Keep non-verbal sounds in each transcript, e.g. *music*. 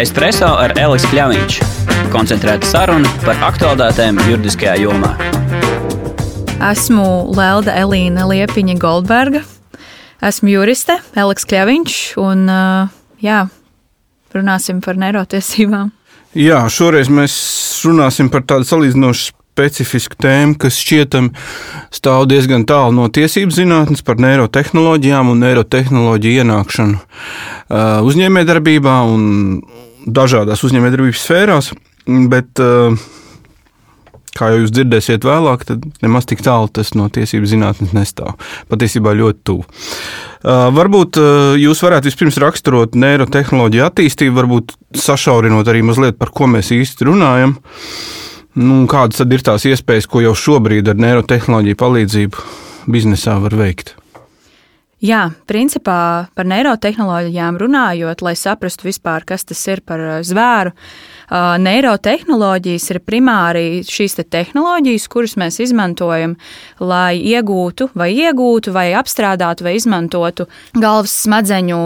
Espreso ar Elisu Kļāviņš. Koncentrēta saruna par aktuālitātēm juridiskajā jomā. Esmu Lelda Elīna Liepiņa Goldberga. Esmu juriste, Eliks Kļāviņš, un jā, runāsim par neirotiesībām. Jā, šoreiz mēs runāsim par tādu salīdzinoši specifisku tēmu, kas šķietam stāv diezgan tālu no tiesību zinātnes par neirotehnoloģijām un neirotehnoloģiju ienākšanu uh, uzņēmējdarbībā un dažādās uzņēmējdarbības sfērās. Bet, uh, kā jau jūs dzirdēsiet vēlāk, tad nemaz tik tālu tas no tiesību zinātnes nestāv. Patiesībā ļoti tuvu. Uh, varbūt uh, jūs varētu vispirms raksturot neirotehnoloģiju attīstību, varbūt sašaurinot arī mazliet par ko mēs īsti runājam. Nu, kādas tad ir tās iespējas, ko jau šobrīd ar neirotehnoloģiju palīdzību biznesā var veikt? Jā, principā par neirotehnoloģijām runājot, lai saprastu vispār, kas tas ir par zvēru, neirotehnoloģijas ir primāri šīs te tehnoloģijas, kuras mēs izmantojam, lai iegūtu vai iegūtu vai apstrādātu vai izmantotu galvas smadzeņu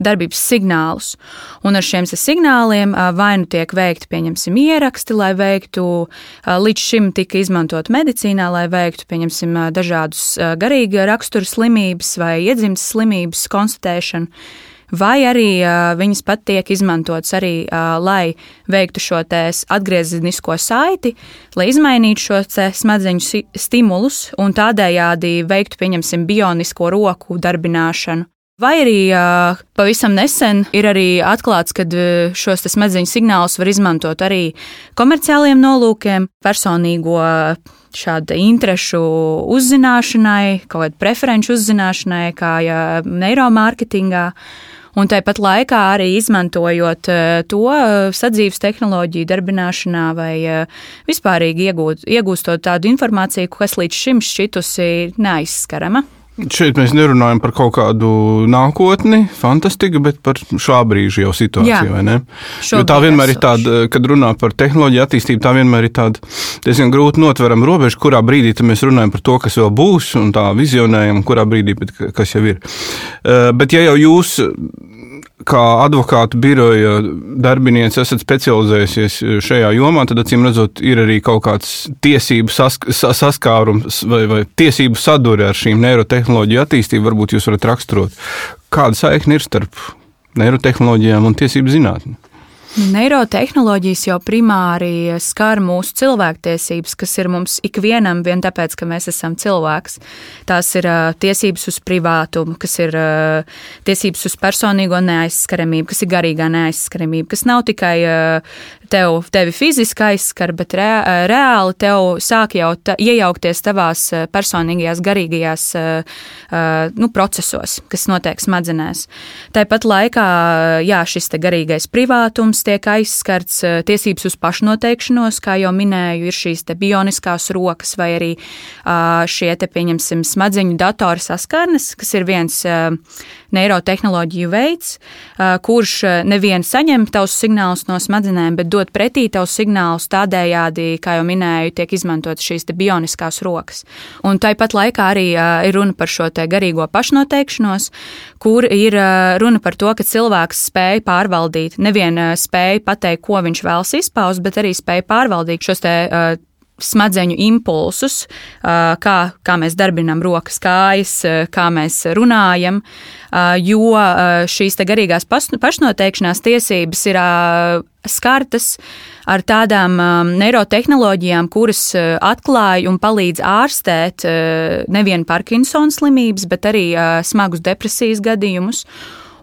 darbības signālus. Un ar šiem signāliem vai nu tiek veikti, pieņemsim, ieraksti, lai veiktu, līdz šim tika izmantot medicīnā, lai veiktu, pieņemsim, dažādus garīga rakstura slimības vai iedzimtas slimības konstatēšanu vai arī viņas pat tiek izmantotas arī, lai veiktu šo atgriezenisko saiti, lai izmainītu šo smadzeņu stimulus un tādējādi veiktu, pieņemsim, bionisko roku darbināšanu. Vai arī pavisam nesen ir arī atklāts, ka šos smadzeņu signālus var izmantot arī komerciāliem nolūkiem, personīgo šāda interešu uzzināšanai, kaut kāda preferenču uzzināšanai, kā ja neiromārketingā. Un tāpat laikā arī izmantojot eh, to eh, sadzīves tehnoloģiju darbināšanā vai eh, vispārīgi iegūt, iegūstot tādu informāciju, kas līdz šim šķitusi neaizskarama. Šeit mēs nerunājam par kaut kādu nākotni, fantastiku, bet par šā brīža jau situāciju. Jo tā vienmēr ir tāda, kad runā par tehnoloģiju attīstību, tā vienmēr ir tāda diezgan grūti notverama robeža, kurā brīdī mēs runājam par to, kas vēl būs, un tā vizionējam, kurā brīdī, kas jau ir. Bet ja jau jūs kā advokātu biroja darbinieks esat specializējusies šajā jomā, tad acīm redzot, ir arī kaut kāds tiesību sask saskārums vai, vai tiesību sadure ar šīm neirotehnoloģiju attīstību. Varbūt jūs varat raksturot, kāda saikne ir starp neirotehnoloģijām un tiesību zinātni. Neirotehnoloģijas jau primāri skar mūsu cilvēktiesības, kas ir mums ikvienam, vien tāpēc, ka mēs esam cilvēks. Tās ir tiesības uz privātumu, kas ir tiesības uz personīgo neaizskaramību, kas ir garīgā neaizskaramība, kas nav tikai tev, tevi fiziski aizskar, bet re, reāli tev sāk jau ta, iejaukties tavās personīgajās, garīgajās nu, procesos, kas notiek smadzenēs. Tāpat laikā jā, šis garīgais privātums tiek aizskarts eh, tiesības uz pašnoteikšanos, kā jau minēju, ir šīs bioniskās rokas vai arī šie, te, pieņemsim, smadzeņu datora saskarnes, kas ir viens neirotehnoloģiju veids, kurš nevien saņem tavus signālus no smadzenēm, bet dod pretī tavus signālus tādējādi, kā jau minēju, tiek izmantot šīs bioniskās rokas. Un tāpat laikā arī ir runa par šo garīgo pašnoteikšanos, kur ir runa par to, ka cilvēks spēj pārvaldīt, nevien spēj pateikt, ko viņš vēlas izpaust, bet arī spēj pārvaldīt šos te smadzeņu impulsus, kā, kā mēs darbinām rokas, kājas, kā mēs runājam, jo šīs garīgās pašnoteikšanās tiesības ir skartas ar tādām neirotehnoloģijām, kuras atklāja un palīdz ārstēt nevienu Parkinsona slimības, bet arī smagus depresijas gadījumus.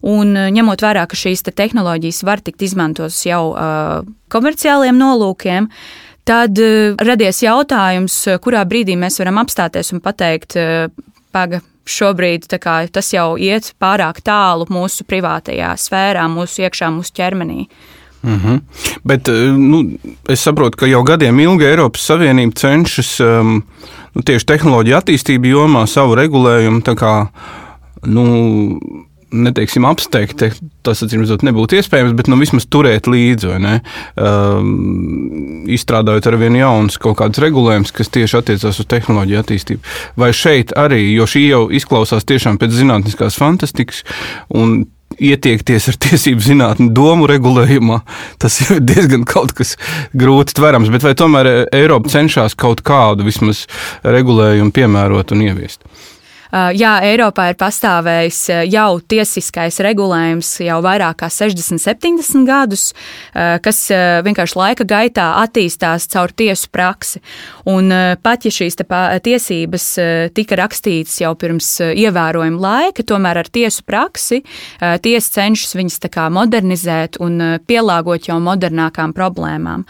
Un ņemot vērā, ka šīs te tehnoloģijas var tikt izmantotas jau uh, komerciāliem nolūkiem, uh, Tad uh, radies jautājums, kurā brīdī mēs varam apstāties un pateikt, uh, paga, šobrīd kā, tas jau iet pārāk tālu mūsu privātajā sfērā, mūsu iekšā, mūsu ķermenī. Mm -hmm. Bet nu, es saprotu, ka jau gadiem ilgi Eiropas Savienība cenšas um, nu, tieši tehnoloģiju attīstību jomā savu regulējumu kā, nu, neteiksim, apsteigt, tas atcīmredzot nebūtu iespējams, bet nu, vismaz turēt līdzi, um, izstrādājot ar vien jaunus kaut kādus regulējumus, kas tieši attiecās uz tehnoloģiju attīstību. Vai šeit arī, jo šī jau izklausās tiešām pēc zinātniskās fantastikas, un ietiekties ar tiesību zinātni domu regulējumā, tas ir diezgan kaut kas grūti tverams. Bet vai tomēr Eiropa cenšas kaut kādu vismaz regulējumu piemērot un ieviest? Uh, jā, Eiropā ir pastāvējis uh, jau tiesiskais regulējums jau vairāk kā 60, 70 gadus, uh, kas vienkārši laika gaitā attīstās caur tiesu praksi. Un pat ja šīs tiesības tika rakstītas jau pirms ievērojama laika, tomēr ar tiesu praksi tiesa cenšas viņas modernizēt un pielāgot jau modernākām problēmām.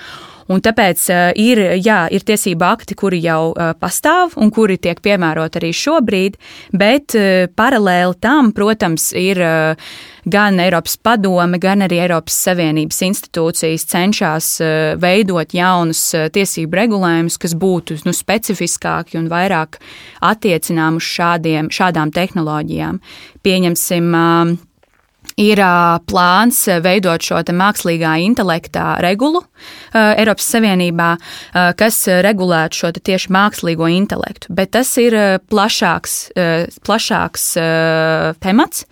Un tāpēc uh, ir, jā, ir tiesība akti, kuri jau uh, pastāv un kuri tiek piemēroti arī šobrīd, bet uh, paralēli tam, protams, ir gan Eiropas padome, gan arī Eiropas Savienības institūcijas cenšas veidot jaunus tiesību regulējumus, kas būtu nu, specifiskāki un vairāk attiecināmi uz šādiem, šādām tehnoloģijām. Pieņemsim, ir plāns veidot šo mākslīgā intelekta regulu Eiropas Savienībā, kas regulētu šo tieši mākslīgo intelektu. Bet tas ir plašāks, plašāks temats.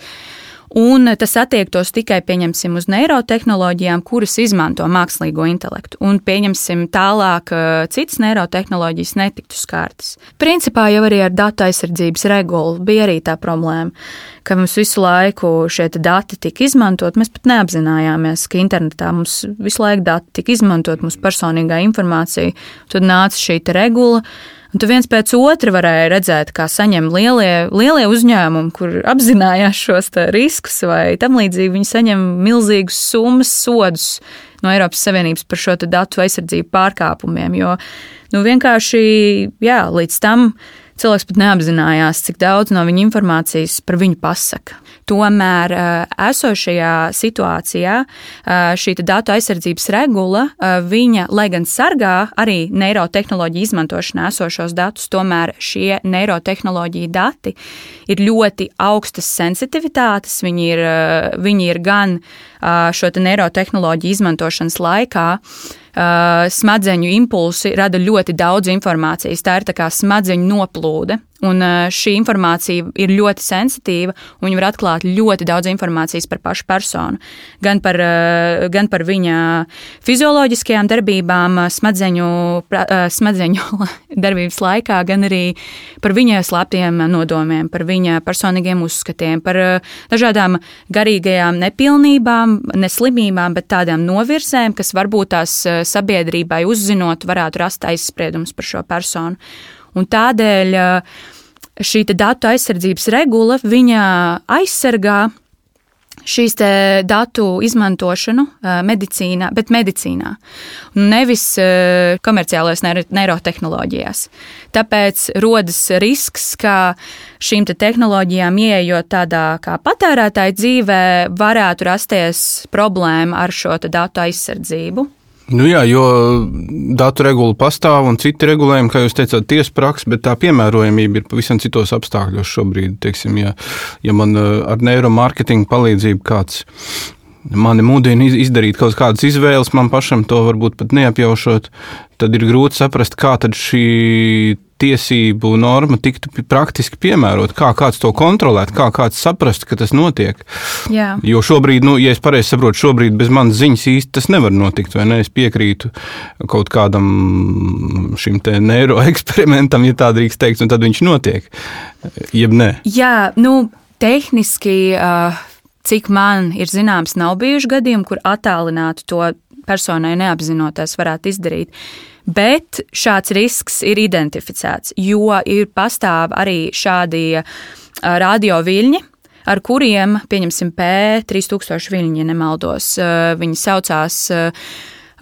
Un tas attiektos tikai pieņemsim uz neirotehnoloģijām, kuras izmanto mākslīgo intelektu. Un pieņemsim tālāk, citas neirotehnoloģijas netiktu skārtas. Principā jau arī ar datu aizsardzības regulu bija arī tā problēma, ka mums visu laiku šie dati tika izmantot. Mēs pat neapzinājāmies, ka internetā mums visu laiku dati tika izmantot, mūsu personīgā informācija. Tad nāca šī regula Un tu viens pēc otra varēja redzēt, kā saņem lielie, lielie uzņēmumi, kur apzinājās šos riskus vai tam līdzīgi. Viņi saņem milzīgas summas sodus no Eiropas Savienības par šo datu aizsardzību pārkāpumiem. Jo nu, vienkārši jā, līdz tam cilvēks pat neapzinājās, cik daudz no viņa informācijas par viņu pasaka. Tomēr esošajā situācijā šī datu aizsardzības regula, viņa, lai gan sargā arī neirotehnoloģiju izmantošanā esošos datus, tomēr šie neirotehnoloģiju dati ir ļoti augstas sensitivitātes. Viņi ir, viņi ir gan šo neirotehnoloģiju izmantošanas laikā smadzeņu impulsi rada ļoti daudz informācijas. Tā ir tā kā smadzeņu noplūde. Un šī informācija ir ļoti sensitīva, un viņa var atklāt ļoti daudz informācijas par pašu personu. Gan par, gan par viņa fizioloģiskajām darbībām, smadzeņu, smadzeņu *laughs* darbības laikā, gan arī par viņa slēptiem nodomiem, par viņa personīgiem uzskatiem, par dažādām garīgajām nepilnībām, neslimībām, bet tādām novirzēm, kas varbūt tās sabiedrībai uzzinot, varētu rast aizspriedums par šo personu. Un tādēļ šī datu aizsardzības regula aizsargā šīs datu izmantošanu medicīnā, bet medicīnā, nevis komerciālajās neirotehnoloģijās. Tāpēc rodas risks, ka šīm te tehnoloģijām, ieejot tādā kā patērētāja dzīvē, varētu rasties problēma ar šo datu aizsardzību. Nu jā, jo datu regula pastāv un citi regulējumi, kā jūs teicāt, tiesa praksa, bet tā piemērojamība ir pavisam citos apstākļos šobrīd. Teiksim, ja, ja man eh, ar neiromārketinga palīdzību kāds mani mudina izdarīt kaut kādas izvēles, man pašam to varbūt pat neapjaušot, tad ir grūti saprast, kā šī tiesību norma tiktu praktiski piemērot, kā kāds to kontrolēt, kā kāds saprast, ka tas notiek. Jā. Jo šobrīd, nu, ja es pareizi saprotu, šobrīd bez manas ziņas īsti tas nevar notikt, vai ne? Es piekrītu kaut kādam šim te neiroeksperimentam, *laughs* ja tā drīkst teikt, un tad viņš notiek. Jeb nē. Jā, nu, tehniski. Uh cik man ir zināms, nav bijuši gadījumi, kur attālināti to personai neapzinoties varētu izdarīt. Bet šāds risks ir identificēts, jo ir pastāv arī šādi radio viļņi, ar kuriem, pieņemsim, P3000 viļņi, ja nemaldos, viņi saucās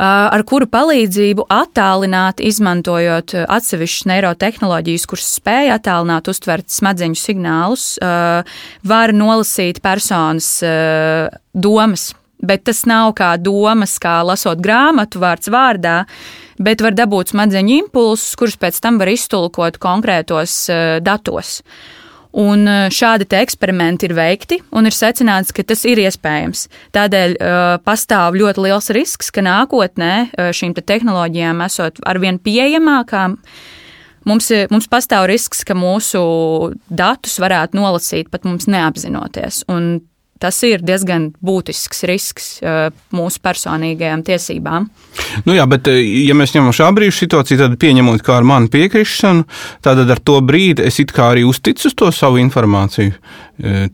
ar kuru palīdzību attālināt, izmantojot atsevišķas neirotehnoloģijas, kuras spēj attālināt, uztvert smadzeņu signālus, var nolasīt personas domas. Bet tas nav kā domas, kā lasot grāmatu vārds vārdā, bet var dabūt smadzeņu impulsus, kurus pēc tam var iztulkot konkrētos uh, datos. Un uh, šādi eksperimenti ir veikti, un ir secināts, ka tas ir iespējams. Tādēļ uh, pastāv ļoti liels risks, ka nākotnē šīm te tehnoloģijām esot arvien pieejamākām, mums, mums pastāv risks, ka mūsu datus varētu nolasīt pat mums neapzinoties. Un tas ir diezgan būtisks risks mūsu personīgajām tiesībām. Nu jā, bet, ja mēs ņemam šā brīža situāciju, tad pieņemot, kā ar manu piekrišanu, tad ar to brīdi es it kā arī uzticu uz to savu informāciju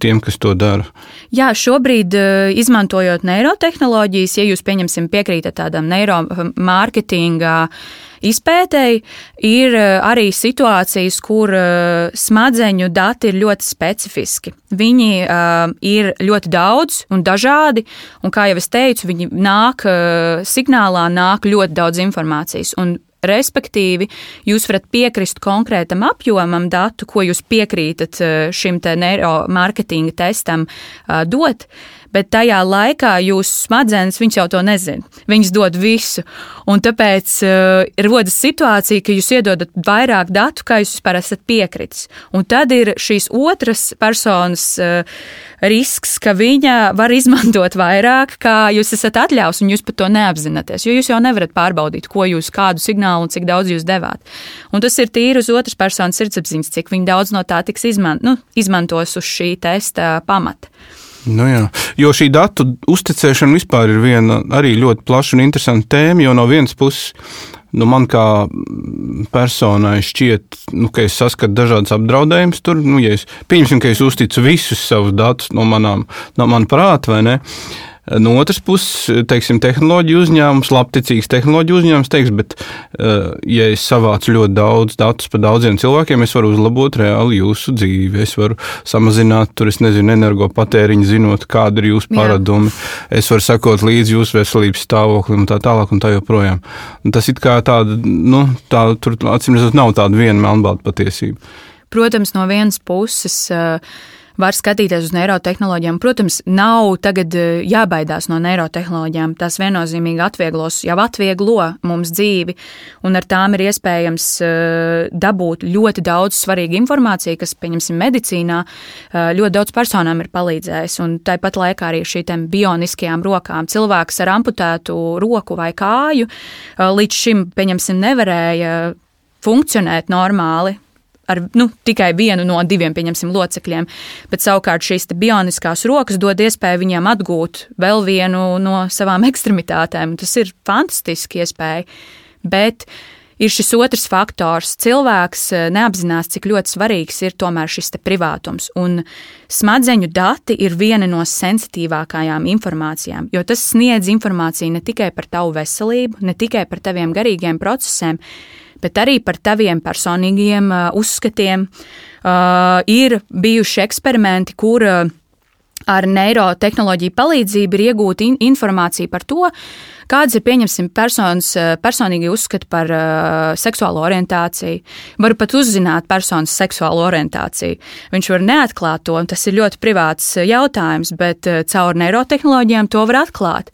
tiem, kas to dara. Jā, šobrīd, izmantojot neirotehnoloģijas, ja jūs pieņemsim piekrītat tādam neiromārketinga izpētēji, ir arī situācijas, kur smadzeņu dati ir ļoti specifiski. Viņi uh, ir ļoti daudz un dažādi, un kā jau es teicu, viņi nāk uh, signālā, nāk ļoti daudz informācijas. Un Respektīvi, jūs varat piekrist konkrētam apjomam datu, ko jūs piekrītat šim neiromārketinga testam dot, bet tajā laikā jūsu smadzenes jau to nezina. Viņas dod visu. Un tāpēc uh, rodas situācija, ka jūs iedodat vairāk datu, kā jūs vispār esat piekritis. Un tad ir šīs otras personas uh, risks, ka viņa var *laughs* izmantot vairāk, kā jūs esat atļaus, un jūs pat to neapzināties. Jo jūs jau nevarat pārbaudīt, ko jūs, kādu signālu un cik daudz jūs devāt. Un tas ir tīri uz otras personas sirdsapziņas, cik daudz no tā tiks izman, nu, izmantos uz šī testa pamata. Nu jā, jo šī datu uzticēšana vispār ir viena arī ļoti plaša un interesanta tēma. Jo no vienas puses, nu man kā personai šķiet, nu, ka es saskatu dažādas apdraudējumus tur. Nu, ja es, pieņemsim, ka es uzticu visus savus datus no, manām, no mana prāta, vai ne? Uh, No otras puses, teiksim, tehnoloģiju uzņēmums, labticīgs tehnoloģiju uzņēmums, teiks, bet, eh, ja es savācu ļoti daudz datus par daudziem cilvēkiem, es varu uzlabot reāli jūsu dzīvi. Es varu samazināt, tur, es nezinu, energopatēriņu, zinot, kāda ir jūsu paradumi. Jā. Es varu sekot līdzi jūsu veselības stāvoklim un tā tālāk un tā joprojām. Un tas ir kā tāda, nu, tā, tur acīm redzot, nav tāda viena melnbalta patiesība. Protams, no vienas puses. Uh, var skatīties uz neirotehnoloģijām. Protams, nav tagad eh, jābaidās no neirotehnoloģijām. Tas viennozīmīgi atvieglos, jau atvieglo mums dzīvi, un ar tām ir iespējams eh, dabūt ļoti daudz svarīgu informāciju, kas, pieņemsim, medicīnā eh, ļoti daudz personām ir palīdzējis. Un tāpat laikā arī šīm bioniskajām rokām cilvēks ar amputētu roku vai kāju līdz šim, pieņemsim, nevarēja funkcionēt normāli ar nu, tikai vienu no diviem pieņemsim locekļiem, bet savukārt šīs bioniskās rokas dod iespēju viņiem atgūt vēl vienu no savām *laughs* ekstremitātēm. Tas ir fantastiski iespēja. Bet ir šis otrs faktors. Cilvēks eh, neapzinās, cik ļoti svarīgs ir tomēr šis privātums. Un smadzeņu dati ir viena no sensitīvākajām informācijām, jo tas sniedz informāciju ne tikai par tavu veselību, ne tikai par taviem garīgiem procesiem, bet arī par taviem personīgiem uh, uzskatiem. Uh, ir bijuši eksperimenti, kur uh, ar neirotehnoloģiju palīdzību ir iegūta in informācija par to, kādas ir pieņemsim personas personīgi uzskati par uh, seksuālo orientāciju. Var pat uzzināt personas seksuālo orientāciju. Viņš var neatklāt to, un tas ir ļoti privāts jautājums, bet uh, caur neirotehnoloģijām to var atklāt.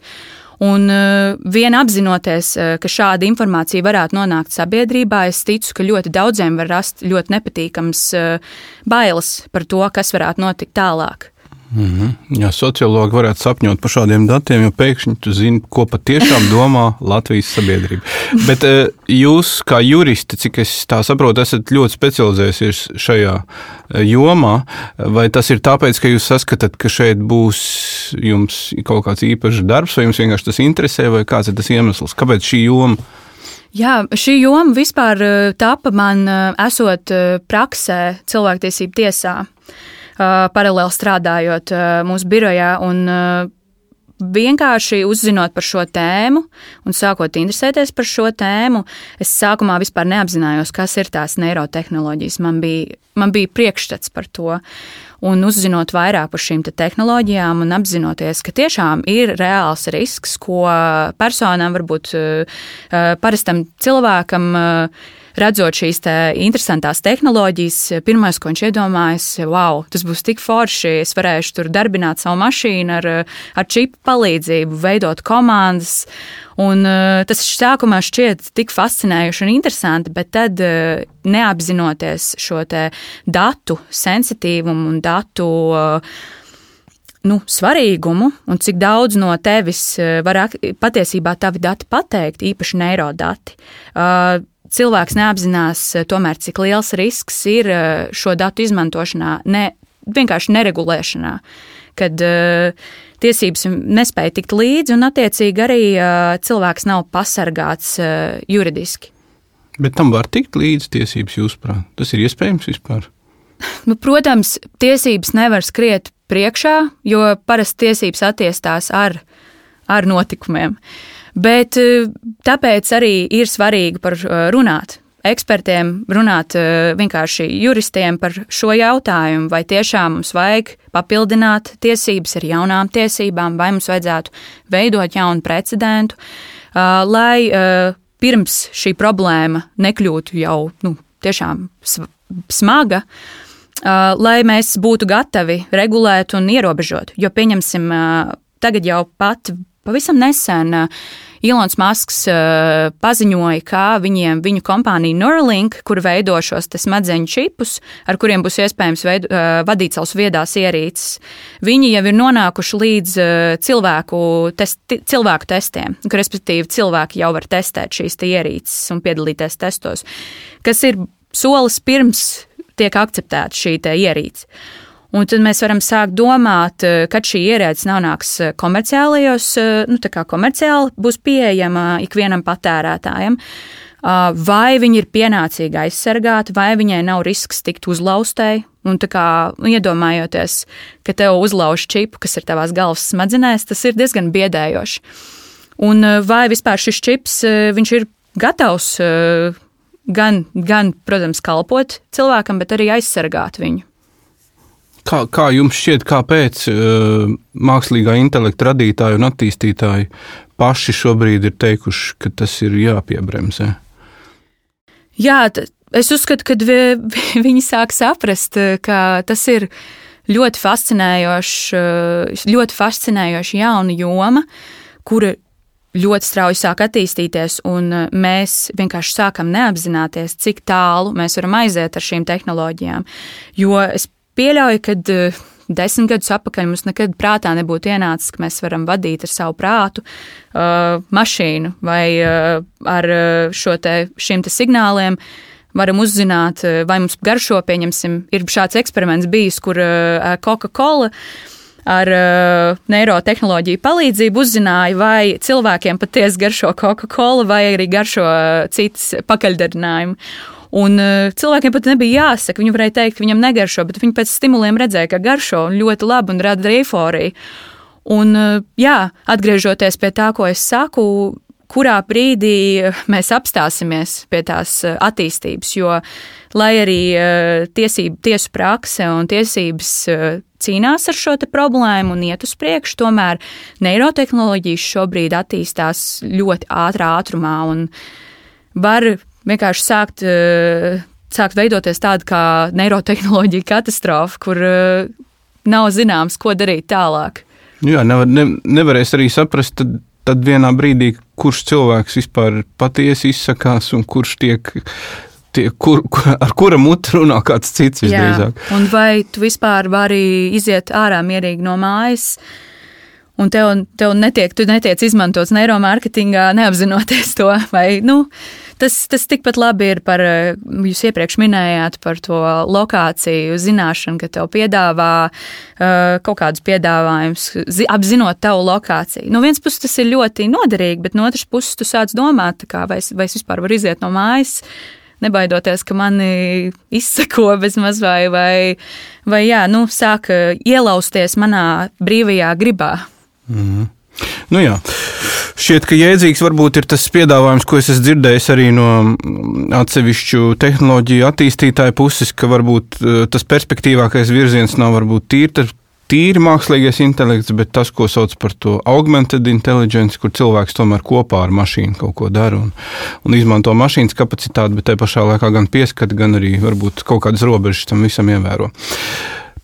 Un uh, vien apzinoties, uh, ka šāda informācija varētu nonākt sabiedrībā, es ticu, ka ļoti daudziem var rast ļoti nepatīkams uh, bailes par to, kas varētu notikt tālāk. Mm -hmm. Jā, sociologi varētu sapņot par šādiem datiem, jo pēkšņi tu zini, ko patiešām *laughs* domā Latvijas sabiedrība. Bet eh, jūs, kā juristi, cik es tā saprotu, esat ļoti specializējušies šajā eh, jomā. Vai tas ir tāpēc, ka jūs saskatāt, ka šeit būs jums kaut kāds īpašs darbs, vai jums vienkārši tas interesē, vai kāds ir tas iemesls, kāpēc šī joma? Jā, šī joma vispār eh, tapa man esot praksē cilvēktiesību tiesā paralēli strādājot mūsu birojā. Un, vienkārši uzzinot par šo tēmu un sākot interesēties par šo tēmu, es sākumā vispār neapzinājos, kas ir tās neirotehnoloģijas. Man bija, man bija priekšstats par to. Un uzzinot vairāk par šīm te tehnoloģijām un apzinoties, ka tiešām ir reāls risks, ko personām, varbūt parastam cilvēkam, redzot šīs te interesantās tehnoloģijas, pirmais, ko viņš iedomājas, wow, tas būs tik forši, es varēšu tur darbināt savu mašīnu ar, ar čipu palīdzību, veidot komandas. Un, uh, tas sākumā šķiet tik fascinējoši un interesanti, bet tad uh, neapzinoties šo datu sensitīvumu un datu uh, nu, svarīgumu un cik daudz no tevis var patiesībā tavi dati pateikt, īpaši neirodati. Cilvēks neapzinās eh, tomēr, cik liels risks ir eh, šo datu izmantošanā, ne, vienkārši neregulēšanā. Kad uh, tiesības nespēja tikt līdzi, un attiecīgi arī uh, cilvēks nav pasargāts uh, juridiski. Bet tam var tikt līdzi tiesības, jūsuprāt? Tas ir iespējams vispār? *laughs* Nu, protams, tiesības nevar skriet priekšā, jo parasti tiesības attiestās ar, ar notikumiem. Bet tāpēc arī ir svarīgi par runāt ekspertiem, runāt vienkārši juristiem par šo jautājumu, vai tiešām mums vajag papildināt tiesības ar jaunām tiesībām, vai mums vajadzētu veidot jaunu precedentu, lai pirms šī problēma nekļūtu jau nu, tiešām smaga. Lai mēs būtu gatavi regulēt un ierobežot. Jo, pieņemsim, tagad jau pat pavisam nesen uh, Ilons Masks uh, paziņoja, ka viņiem, viņu kompānija Neuralink, kur veido šos smadzeņu čipus, ar kuriem būs iespējams veido, uh, vadīt savus viedās ierīces, viņi jau ir nonākuši līdz uh, cilvēku, testi, cilvēku testiem, ka respektīvi cilvēki jau var testēt šīs te ierīces un piedalīties testos, kas ir solis pirms tiek akceptēta šī ierīce. Un tad mēs varam sākt domāt, eh, kad šī ierēce nonāks eh, komerciālajos, eh, nu, tā kā komerciāli būs pieejama ikvienam patērētājam. Vai viņi ir pienācīgi aizsargāti, vai viņai nav risks tikt uzlaustai. Un tā kā iedomājoties, ka tev uzlauž čipu, kas ir tavās galvas smadzenēs, tas ir diezgan biedējoši. Un vai vispār šis čips, ir gatavs gan, gan, protams, kalpot cilvēkam, bet arī aizsargāt viņu. Kā, kā jums šķiet, kāpēc uh, mākslīgā intelekta radītāji un attīstītāji paši šobrīd ir teikuši, ka tas ir jāpiebremzē? Jā, es uzskatu, ka vi, *laughs* viņi sāk saprast, eh, ka tas ir ļoti fascinējoši, eh, ļoti fascinējoši jauna joma, kura ļoti strauji sāk attīstīties, un mēs vienkārši sākam neapzināties, cik tālu mēs varam aiziet ar šīm tehnoloģijām. Jo es pieļauju, ka uh, desmit gadus atpakaļ mums nekad prātā nebūtu ienācis, ka mēs varam vadīt ar savu prātu uh, mašīnu vai uh, ar te, šiem te signāliem. Varam uzzināt, vai mums garšo, pieņemsim, ir šāds eksperiments bijis, kur uh, Coca-Cola ar uh, neirotehnoloģiju palīdzību uzzināja, vai cilvēkiem patiesi garšo Coca-Cola vai arī garšo uh, citas pakaļdarinājumi. Un uh, cilvēkiem pat nebija jāsaka, viņi varēja teikt, ka viņam negaršo, bet viņi pēc stimuliem redzēja, ka garšo ļoti labi un rada eiforiju. Un, uh, jā, atgriežoties pie tā, ko es saku, kurā brīdī mēs apstāsimies pie tās attīstības, jo, lai arī tiesību, tiesu prakse un tiesības cīnās ar šo problēmu un iet uz priekšu, tomēr neirotehnoloģijas šobrīd attīstās ļoti ātrā ātrumā var vienkārši sākt, eh, sākt veidoties tāda kā neirotehnoloģija katastrofa, kur eh, nav zināms, ko darīt tālāk. Jā, nevar, ne, nevarēs arī saprast, tad, tad vienā brīdī, kurš cilvēks vispār patiesi izsakās un kurš tiek tie, kur, ar kura mutu runā kāds cits visdrīzāk. Jā, un vai tu vispār vari iziet ārā mierīgi no mājas, un tev, tev netiek, tu netiec izmantots neiromārketingā, neapzinoties to, vai, nu, Tas, tas tikpat labi ir par, eh, jūs iepriekš minējāt par to lokāciju zināšanu, ka tev piedāvā uh, kaut kādus piedāvājumus, apzinot tavu lokāciju. No vienas puses tas ir ļoti noderīgi, bet no otras puses tu sāc domāt, kā, vai, es, vai es vispār varu iziet no mājas nebaidoties, ka mani izsako *laughs* bezmaz vai, vai, vai jā, nu, sāk eh, ielausties manā brīvajā gribā. Mm -hmm. Nu jā. Šķiet, ka jēdzīgs varbūt ir tas piedāvājums, ko es esmu dzirdējis arī no mm, atsevišķu tehnoloģiju attīstītāju puses, ka varbūt eh, tas perspektīvākais virziens nav varbūt tīri, tīri mākslīgais intelekts, bet tas, ko sauc par to augmented intelligence, kur cilvēks tomēr kopā ar mašīnu kaut ko dara un, un izmanto mašīnas kapacitāti, bet te pašā laikā gan pieskat, gan arī varbūt kaut kādas robežas tam visam ievēro.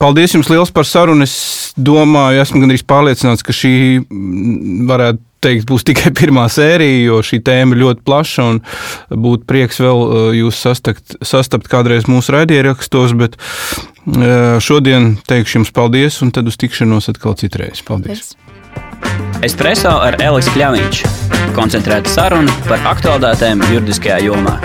Paldies jums liels par sarunu. Es domāju, esmu gandrīz pārliecināts, ka šī mm, varētu teikt, būs tikai *laughs* pirmā sērija, jo šī tēma ļoti plaša un būtu prieks vēl uh, jūs sastapt, sastapt kādreiz mūsu raidījumos. Bet uh, šodien teikšu jums paldies, un tad uz tikšanos atkal citreiz. Paldies! Espreso ar Elisu Kļāviņš. Koncentrēta saruna par aktuālitātēm juridiskajā jomā.